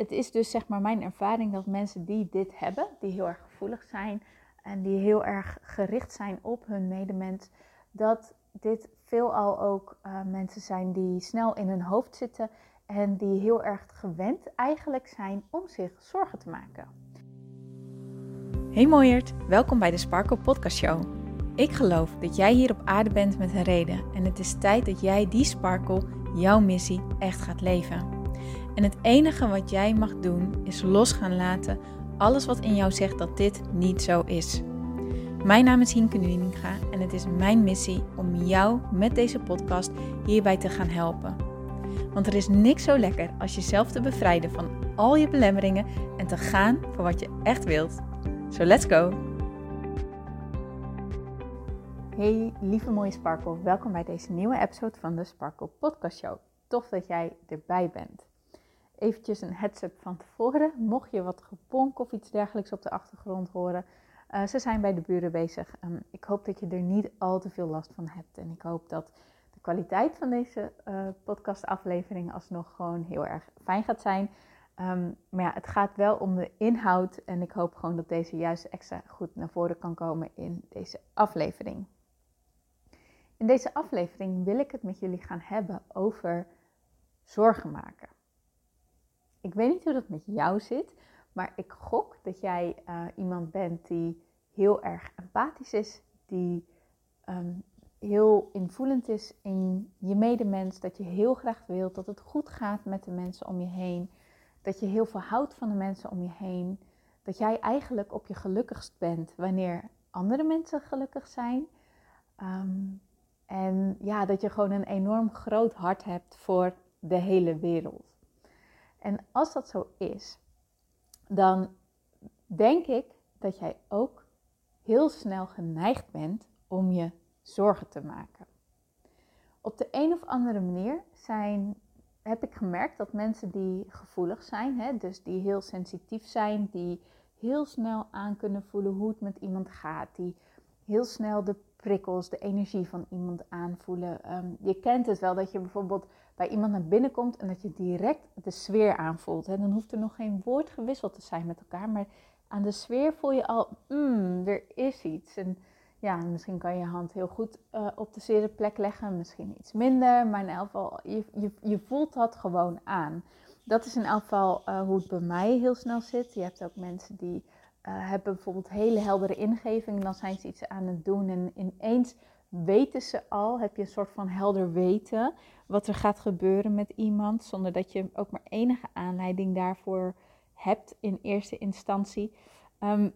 het is dus zeg maar mijn ervaring dat mensen die dit hebben, die heel erg gevoelig zijn en die heel erg gericht zijn op hun medemens, dat dit veelal ook uh, mensen zijn die snel in hun hoofd zitten en die heel erg gewend eigenlijk zijn om zich zorgen te maken. Hey mooiert, welkom bij de Sparkle Podcast Show. Ik geloof dat jij hier op aarde bent met een reden en het is tijd dat jij die sparkle, jouw missie, echt gaat leven. En het enige wat jij mag doen is los gaan laten alles wat in jou zegt dat dit niet zo is. Mijn naam is Hienke Nuninga en het is mijn missie om jou met deze podcast hierbij te gaan helpen. Want er is niks zo lekker als jezelf te bevrijden van al je belemmeringen en te gaan voor wat je echt wilt. So let's go! Hey lieve mooie Sparkle, welkom bij deze nieuwe episode van de Sparkle Podcast Show. Tof dat jij erbij bent eventjes een heads-up van tevoren. Mocht je wat gebonk of iets dergelijks op de achtergrond horen, uh, ze zijn bij de buren bezig. Um, ik hoop dat je er niet al te veel last van hebt. En ik hoop dat de kwaliteit van deze uh, podcastaflevering alsnog gewoon heel erg fijn gaat zijn. Um, maar ja, het gaat wel om de inhoud. En ik hoop gewoon dat deze juist extra goed naar voren kan komen in deze aflevering. In deze aflevering wil ik het met jullie gaan hebben over zorgen maken. Ik weet niet hoe dat met jou zit, maar ik gok dat jij uh, iemand bent die heel erg empathisch is, die um, heel invoelend is in je medemens, dat je heel graag wilt dat het goed gaat met de mensen om je heen, dat je heel veel houdt van de mensen om je heen, dat jij eigenlijk op je gelukkigst bent wanneer andere mensen gelukkig zijn. Um, en ja, dat je gewoon een enorm groot hart hebt voor de hele wereld. En als dat zo is, dan denk ik dat jij ook heel snel geneigd bent om je zorgen te maken. Op de een of andere manier zijn, heb ik gemerkt dat mensen die gevoelig zijn, hè, dus die heel sensitief zijn, die heel snel aan kunnen voelen hoe het met iemand gaat, die heel snel de prikkels, de energie van iemand aanvoelen. Ehm, je kent het wel dat je bijvoorbeeld bij iemand naar binnen komt en dat je direct de sfeer aanvoelt. Hè. Dan hoeft er nog geen woord gewisseld te zijn met elkaar, maar aan de sfeer voel je al, mm, er is iets. En ja, misschien kan je je hand heel goed uh, op de zere plek leggen, misschien iets minder, maar in elk geval, je, je, je voelt dat gewoon aan. Dat is in elk geval uh, hoe het bij mij heel snel zit. Je hebt ook mensen die uh, hebben bijvoorbeeld hele heldere ingeving, dan zijn ze iets aan het doen en ineens weten ze al, heb je een soort van helder weten wat er gaat gebeuren met iemand, zonder dat je ook maar enige aanleiding daarvoor hebt in eerste instantie. Um,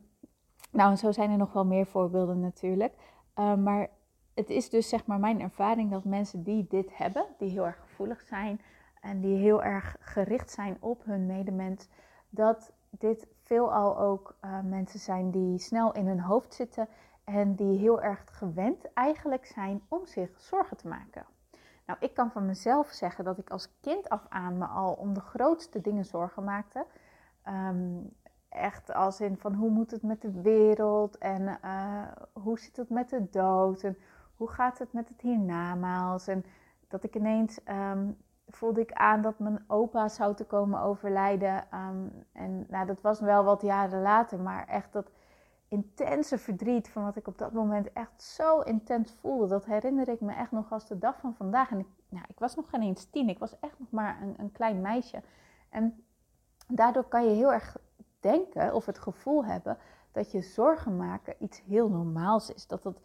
nou, en zo zijn er nog wel meer voorbeelden natuurlijk. Uh, maar het is dus zeg maar mijn ervaring dat mensen die dit hebben, die heel erg gevoelig zijn en die heel erg gericht zijn op hun medemens, dat dit veelal ook uh, mensen zijn die snel in hun hoofd zitten en die heel erg gewend eigenlijk zijn om zich zorgen te maken. Nou, ik kan van mezelf zeggen dat ik als kind af aan me al om de grootste dingen zorgen maakte. Um, echt als in van hoe moet het met de wereld en uh, hoe zit het met de dood en hoe gaat het met het hiernamaals. En dat ik ineens um, voelde ik aan dat mijn opa zou te komen overlijden. Um, en nou, dat was wel wat jaren later, maar echt dat intense verdriet van wat ik op dat moment echt zo intens voelde. Dat herinner ik me echt nog als de dag van vandaag. En ik, nou, ik was nog geen eens tien, ik was echt nog maar een, een klein meisje. En daardoor kan je heel erg denken of het gevoel hebben dat je zorgen maken iets heel normaals is. Dat het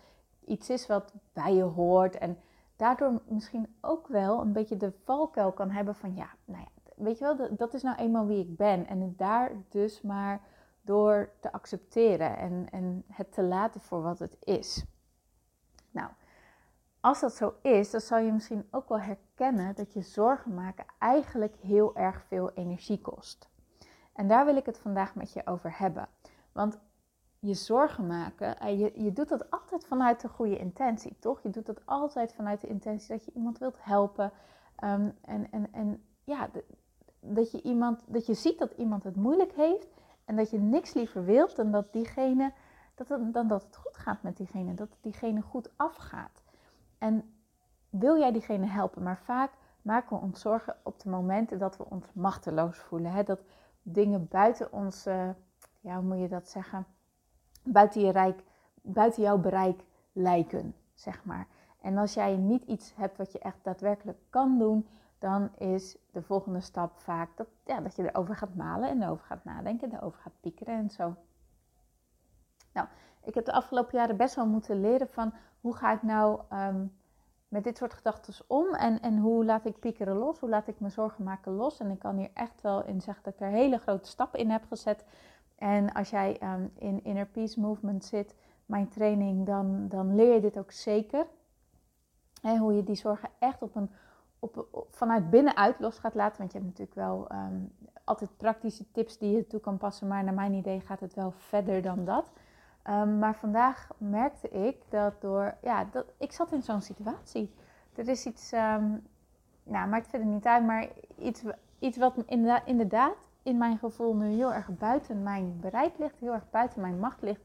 iets is wat bij je hoort en daardoor misschien ook wel een beetje de valkuil kan hebben van ja, nou ja, weet je wel, dat is nou eenmaal wie ik ben. En daar dus maar door te accepteren en, en het te laten voor wat het is. Nou, als dat zo is, dan zou je misschien ook wel herkennen dat je zorgen maken eigenlijk heel erg veel energie kost. En daar wil ik het vandaag met je over hebben. Want je zorgen maken, eh, je, je doet dat altijd vanuit de goede intentie, toch? Je doet dat altijd vanuit de intentie dat je iemand wilt helpen. Um, en, en, en ja, dat je, iemand, dat je ziet dat iemand het moeilijk heeft en dat je niks liever wilt dan dat, diegene, dat het, dan dat het goed gaat met diegene, dat diegene goed afgaat. En wil jij diegene helpen, maar vaak maken we ons zorgen op de momenten dat we ons machteloos voelen. Hè? Dat dingen buiten ons, ja, hoe moet je dat zeggen? Buiten, je rijk, buiten jouw bereik lijken, zeg maar. En als jij niet iets hebt wat je echt daadwerkelijk kan doen, dan is de volgende stap vaak dat, ja, dat je erover gaat malen en erover gaat nadenken, erover gaat piekeren en zo. Nou, ik heb de afgelopen jaren best wel moeten leren van hoe ga ik nou ehm, met dit soort gedachten om en, en hoe laat ik piekeren los, hoe laat ik me zorgen maken los. En ik kan hier echt wel in zeggen dat ik er hele grote stappen in heb gezet. En als jij um, in Inner Peace Movement zit, mijn training, dan, dan leer je dit ook zeker. En hoe je die zorgen echt op een, op, vanuit binnenuit los gaat laten. Want je hebt natuurlijk wel ehm, altijd praktische tips die je toe kan passen. Maar naar mijn idee gaat het wel verder dan dat. Ehm, maar vandaag merkte ik dat door, ja, dat, ik zat in zo'n situatie. Er is iets, nou maakt verder niet uit, maar iets, iets wat inderdaad in mijn gevoel nu heel erg buiten mijn bereik ligt, heel erg buiten mijn macht ligt.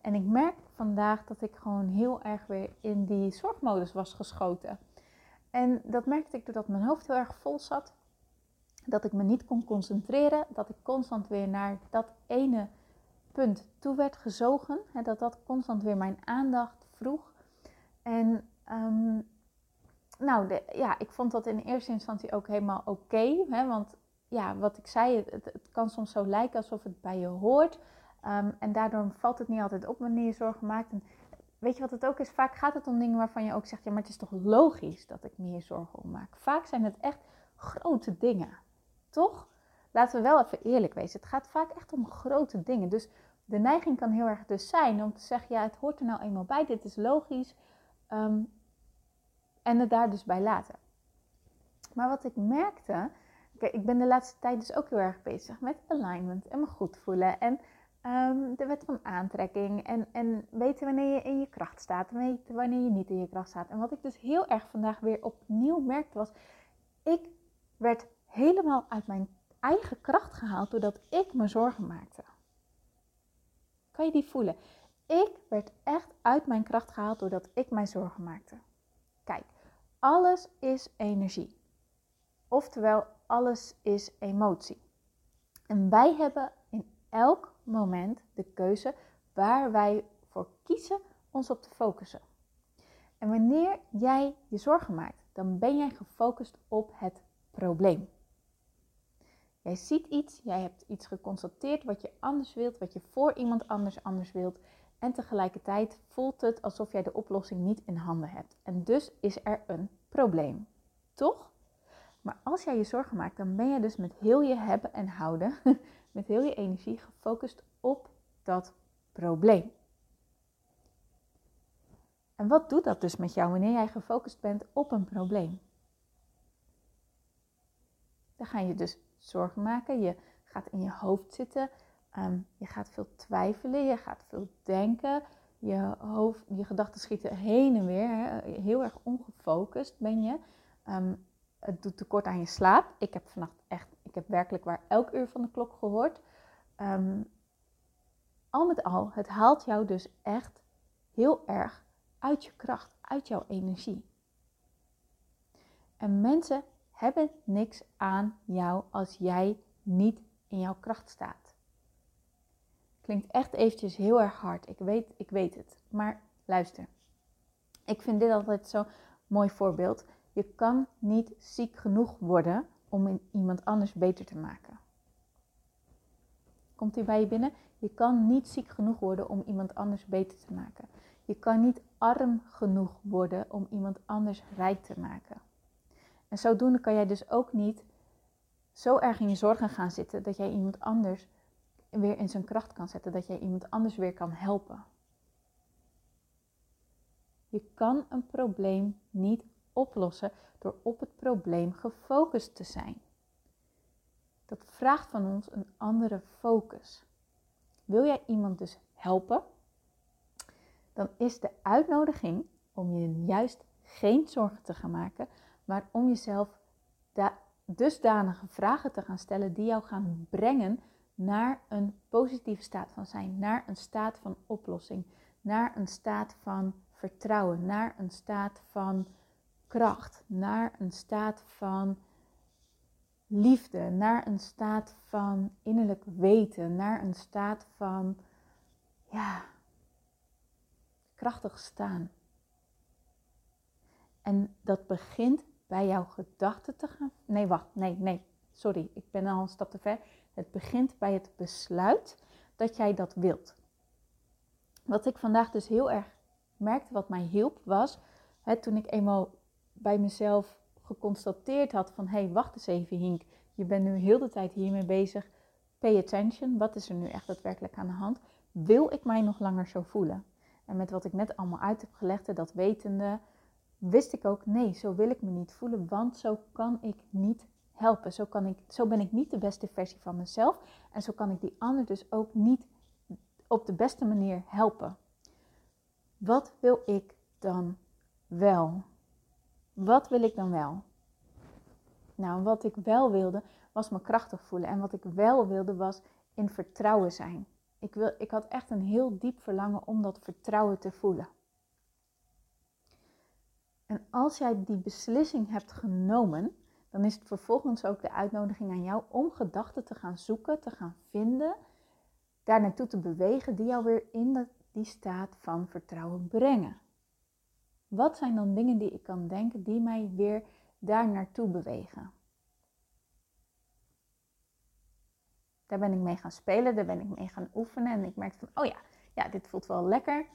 En ik merk vandaag dat ik gewoon heel erg weer in die zorgmodus was geschoten. En dat merkte ik doordat mijn hoofd heel erg vol zat. Dat ik me niet kon concentreren. Dat ik constant weer naar dat ene punt toe werd gezogen. Dat dat constant weer mijn aandacht vroeg. En um, nou, de, ja, ik vond dat in eerste instantie ook helemaal oké. want ja, wat ik zei, het, kan soms zo lijken alsof het bij je hoort. Um, en daardoor valt het niet altijd op wanneer je zorgen maakt. En weet je wat het ook is? Vaak gaat het om dingen waarvan je ook zegt: ja, maar het is toch logisch dat ik me hier zorgen om maak. Vaak zijn het echt grote dingen, toch? Laten we wel even eerlijk wezen. Het gaat vaak echt om grote dingen. Dus de neiging kan heel erg dus zijn om te zeggen: ja, het hoort er nou eenmaal bij, dit is logisch. Um, en het daar dus bij laten. Maar wat ik merkte, ik ben de laatste tijd dus ook heel erg bezig met alignment en me goed voelen. En um, de wet van aantrekking. En, en weten wanneer je in je kracht staat. En weten wanneer je niet in je kracht staat. En wat ik dus heel erg vandaag weer opnieuw merkte was. Ik werd helemaal uit mijn eigen kracht gehaald doordat ik me zorgen maakte. Kan je die voelen? Ik werd echt uit mijn kracht gehaald doordat ik mij zorgen maakte. Kijk, alles is energie. Oftewel, alles is emotie. En wij hebben in elk moment de keuze waar wij voor kiezen ons op te focussen. En wanneer jij je zorgen maakt, dan ben jij gefocust op het probleem. Jij ziet iets, jij hebt iets geconstateerd wat je anders wilt, wat je voor iemand anders anders wilt. En tegelijkertijd voelt het alsof jij de oplossing niet in handen hebt. En dus is er een probleem. Toch? Maar als jij je zorgen maakt, dan ben je dus met heel je hebben en houden, met heel je energie gefocust op dat probleem. En wat doet dat dus met jou wanneer jij gefocust bent op een probleem? Dan ga je dus zorgen maken, je gaat in je hoofd zitten, ehm, je gaat veel twijfelen, je gaat veel denken, je, hoofd, je gedachten schieten heen en weer, heel erg ongefocust ben je. Ehm, het doet tekort aan je slaap. Ik heb vannacht echt, ik heb werkelijk waar elk uur van de klok gehoord. Ehm, al met al, het haalt jou dus echt heel erg uit je kracht, uit jouw energie. En mensen hebben niks aan jou als jij niet in jouw kracht staat. Klinkt echt eventjes heel erg hard. Ik weet, ik weet het. Maar luister. Ik vind dit altijd zo'n mooi voorbeeld. Je kan niet ziek genoeg worden om iemand anders beter te maken. Komt hij bij je binnen? Je kan niet ziek genoeg worden om iemand anders beter te maken. Je kan niet arm genoeg worden om iemand anders rijk te maken. En zodoende kan jij dus ook niet zo erg in je zorgen gaan zitten dat jij iemand anders weer in zijn kracht kan zetten, dat jij iemand anders weer kan helpen. Je kan een probleem niet oplossen door op het probleem gefocust te zijn. Dat vraagt van ons een andere focus. Wil jij iemand dus helpen? Dan is de uitnodiging om je juist geen zorgen te gaan maken, maar om jezelf dusdanige vragen te gaan stellen die jou gaan brengen naar een positieve staat van zijn, naar een staat van oplossing, naar een staat van vertrouwen, naar een staat van kracht, naar een staat van liefde, naar een staat van innerlijk weten, naar een staat van ja, krachtig staan. En dat begint bij jouw gedachten te gaan. Nee, wacht, nee, nee, sorry, ik ben al een stap te ver. Het begint bij het besluit dat jij dat wilt. Wat ik vandaag dus heel erg merkte, wat mij hielp, was hè, toen ik eenmaal bij mezelf geconstateerd had van hé, hey, wacht eens even Hink, je bent nu heel de tijd hiermee bezig. Pay attention, wat is er nu echt daadwerkelijk aan de hand? Wil ik mij nog langer zo voelen? En met wat ik net allemaal uit heb gelegd, dat wetende, wist ik ook nee, zo wil ik me niet voelen, want zo kan ik niet helpen. Zo, kan ik, zo ben ik niet de beste versie van mezelf en zo kan ik die ander dus ook niet op de beste manier helpen. Wat wil ik dan wel? Wat wil ik dan wel? Nou, wat ik wel wilde was me krachtig voelen. En wat ik wel wilde was in vertrouwen zijn. Ik, wil, ik had echt een heel diep verlangen om dat vertrouwen te voelen. En als jij die beslissing hebt genomen, dan is het vervolgens ook de uitnodiging aan jou om gedachten te gaan zoeken, te gaan vinden, daar naartoe te bewegen, die jou weer in die staat van vertrouwen brengen. Wat zijn dan dingen die ik kan denken die mij weer daar naartoe bewegen? Daar ben ik mee gaan spelen, daar ben ik mee gaan oefenen en ik merkte van, oh ja, ja, dit voelt wel lekker.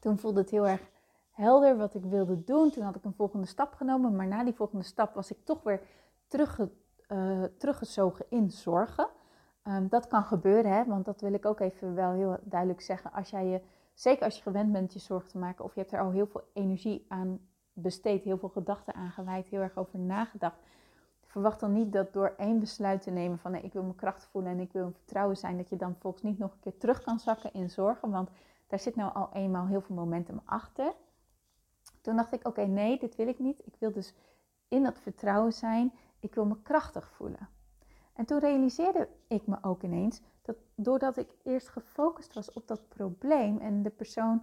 Toen voelde het heel erg helder wat ik wilde doen. Toen had ik een volgende stap genomen, maar na die volgende stap was ik toch weer uh, teruggezogen in zorgen. Um, dat kan gebeuren, hè, want dat wil ik ook even wel heel duidelijk zeggen. Als jij je, zeker als je gewend bent je zorgen te maken, of je hebt er al heel veel energie aan besteed, heel veel gedachten aan gewijd, heel erg over nagedacht. Verwacht dan niet dat door één besluit te nemen van nee, ik wil mijn kracht voelen en ik wil vertrouwen zijn, dat je dan volgens niet nog een keer terug kan zakken in zorgen. Want daar zit nou al eenmaal heel veel momentum achter. Toen dacht ik, oké, nee, dit wil ik niet. Ik wil dus in dat vertrouwen zijn. Ik wil me krachtig voelen. En toen realiseerde ik me ook ineens dat doordat ik eerst gefocust was op dat probleem en de persoon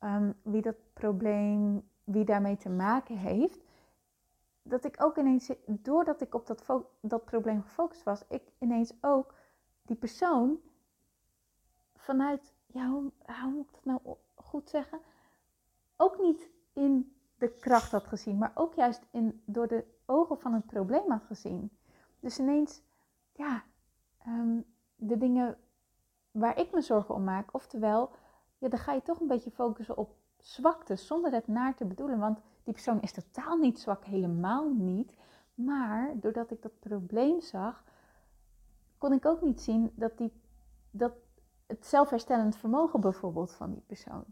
um, wie dat probleem, wie daarmee te maken heeft, dat ik ook ineens, doordat ik op dat, dat probleem gefocust was, ik ineens ook die persoon vanuit, ja, hoe, hoe moet ik dat nou goed zeggen? Ook niet in de kracht had gezien, maar ook juist in, door de ogen van het probleem had gezien. Dus ineens, ja, um, de dingen waar ik me zorgen om maak, oftewel, ja, dan ga je toch een beetje focussen op zwakte, zonder het naar te bedoelen. Want die persoon is totaal niet zwak, helemaal niet. Maar doordat ik dat probleem zag, kon ik ook niet zien dat, die, dat het zelfherstellend vermogen bijvoorbeeld van die persoon.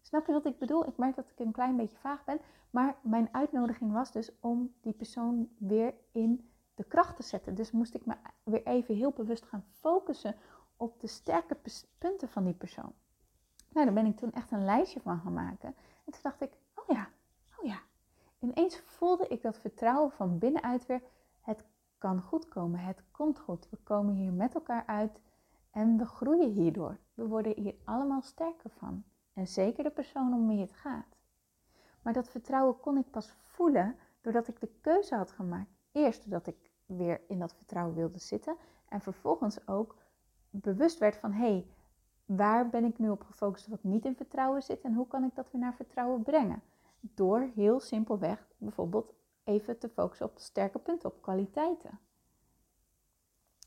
Snap je wat ik bedoel? Ik merk dat ik een klein beetje vaag ben. Maar mijn uitnodiging was dus om die persoon weer in de kracht te zetten. Dus moest ik me weer even heel bewust gaan focussen op de sterke punten van die persoon. Nou, daar ben ik toen echt een lijstje van gaan maken. En toen dacht ik, oh ja, oh ja. Ineens voelde ik dat vertrouwen van binnenuit weer. Het kan goed komen, het komt goed. We komen hier met elkaar uit en we groeien hierdoor. We worden hier allemaal sterker van. En zeker de persoon om wie het gaat. Maar dat vertrouwen kon ik pas voelen doordat ik de keuze had gemaakt. Eerst doordat ik weer in dat vertrouwen wilde zitten. En vervolgens ook bewust werd van hé, hey, waar ben ik nu op gefocust wat niet in vertrouwen zit en hoe kan ik dat weer naar vertrouwen brengen? Door heel simpelweg bijvoorbeeld even te focussen op sterke punten, op kwaliteiten.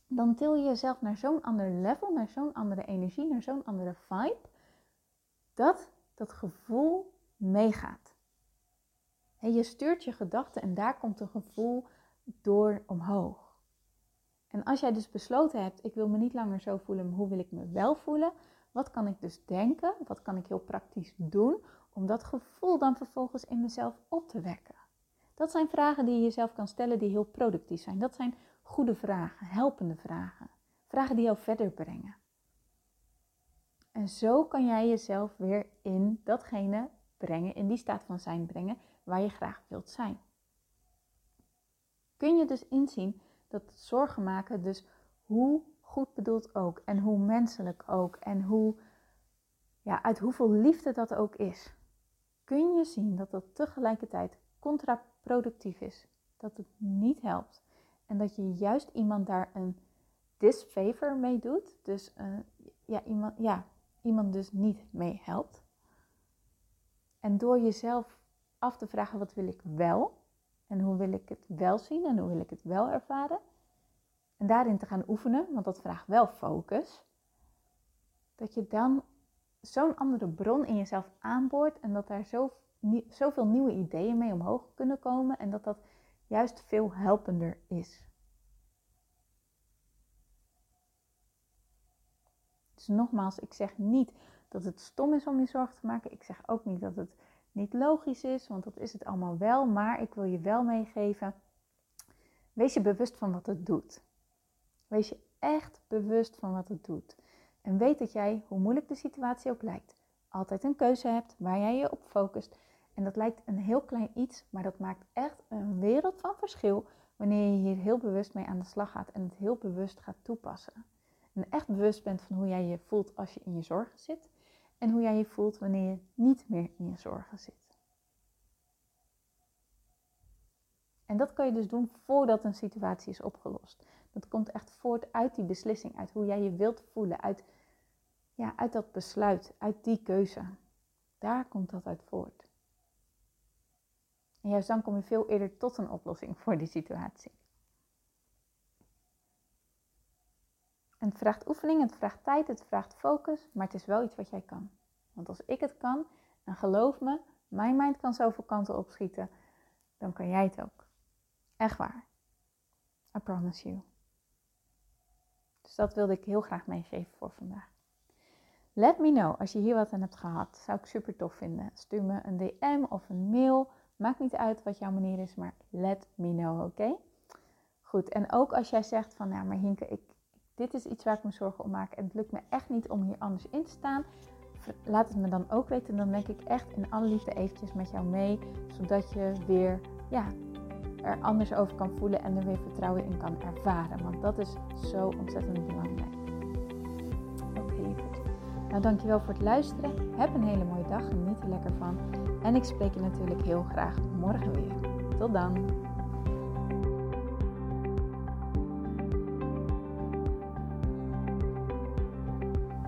Dan til je jezelf naar zo'n ander level, naar zo'n andere energie, naar zo'n andere vibe dat dat gevoel meegaat. Je stuurt je gedachten en daar komt een gevoel door omhoog. En als jij dus besloten hebt, ik wil me niet langer zo voelen, maar hoe wil ik me wel voelen? Wat kan ik dus denken? Wat kan ik heel praktisch doen om dat gevoel dan vervolgens in mezelf op te wekken? Dat zijn vragen die je jezelf kan stellen die heel productief zijn. Dat zijn goede vragen, helpende vragen. Vragen die jou verder brengen. En zo kan jij jezelf weer in datgene brengen, in die staat van zijn brengen waar je graag wilt zijn. Kun je dus inzien dat zorgen maken, dus hoe goed bedoeld ook en hoe menselijk ook en hoe, ja, uit hoeveel liefde dat ook is, kun je zien dat dat tegelijkertijd contraproductief is. Dat het niet helpt. En dat je juist iemand daar een disfavor mee doet. Dus uh, ja, iemand, ja, iemand dus niet mee helpt. En door jezelf af te vragen wat wil ik wel en hoe wil ik het wel zien en hoe wil ik het wel ervaren. En daarin te gaan oefenen, want dat vraagt wel focus. Dat je dan zo'n andere bron in jezelf aanboort en dat daar zo, zoveel nieuwe ideeën mee omhoog kunnen komen en dat dat juist veel helpender is. Dus nogmaals, ik zeg niet dat het stom is om je zorgen te maken. Ik zeg ook niet dat het niet logisch is, want dat is het allemaal wel. Maar ik wil je wel meegeven, wees je bewust van wat het doet. Wees je echt bewust van wat het doet. En weet dat jij, hoe moeilijk de situatie ook lijkt, altijd een keuze hebt waar jij je op focust. En dat lijkt een heel klein iets, maar dat maakt echt een wereld van verschil wanneer je hier heel bewust mee aan de slag gaat en het heel bewust gaat toepassen. En echt bewust bent van hoe jij je voelt als je in je zorgen zit en hoe jij je voelt wanneer je niet meer in je zorgen zit. En dat kan je dus doen voordat een situatie is opgelost. Dat komt echt voort uit die beslissing, uit hoe jij je wilt voelen, uit, ja, uit dat besluit, uit die keuze. Daar komt dat uit voort. En juist dan kom je veel eerder tot een oplossing voor die situatie. Het vraagt oefening, het vraagt tijd, het vraagt focus, maar het is wel iets wat jij kan. Want als ik het kan, en geloof me, mijn mind kan zoveel kanten opschieten, dan kan jij het ook. Echt waar. I promise you. Dus dat wilde ik heel graag meegeven voor vandaag. Let me know als je hier wat aan hebt gehad. Zou ik super tof vinden. Stuur me een DM of een mail. Maakt niet uit wat jouw manier is, maar let me know, oké? Goed, en ook als jij zegt van, nou maar Hinke, ik, dit is iets waar ik me zorgen om maak en het lukt me echt niet om hier anders in te staan, laat het me dan ook weten. Dan denk ik echt in alle liefde eventjes met jou mee, zodat je weer ja, er anders over kan voelen en er weer vertrouwen in kan ervaren. Want dat is zo ontzettend belangrijk. Oké, goed. Nou, dankjewel voor het luisteren. Heb een hele mooie dag, geniet er lekker van. En ik spreek je natuurlijk heel graag morgen weer. Tot dan!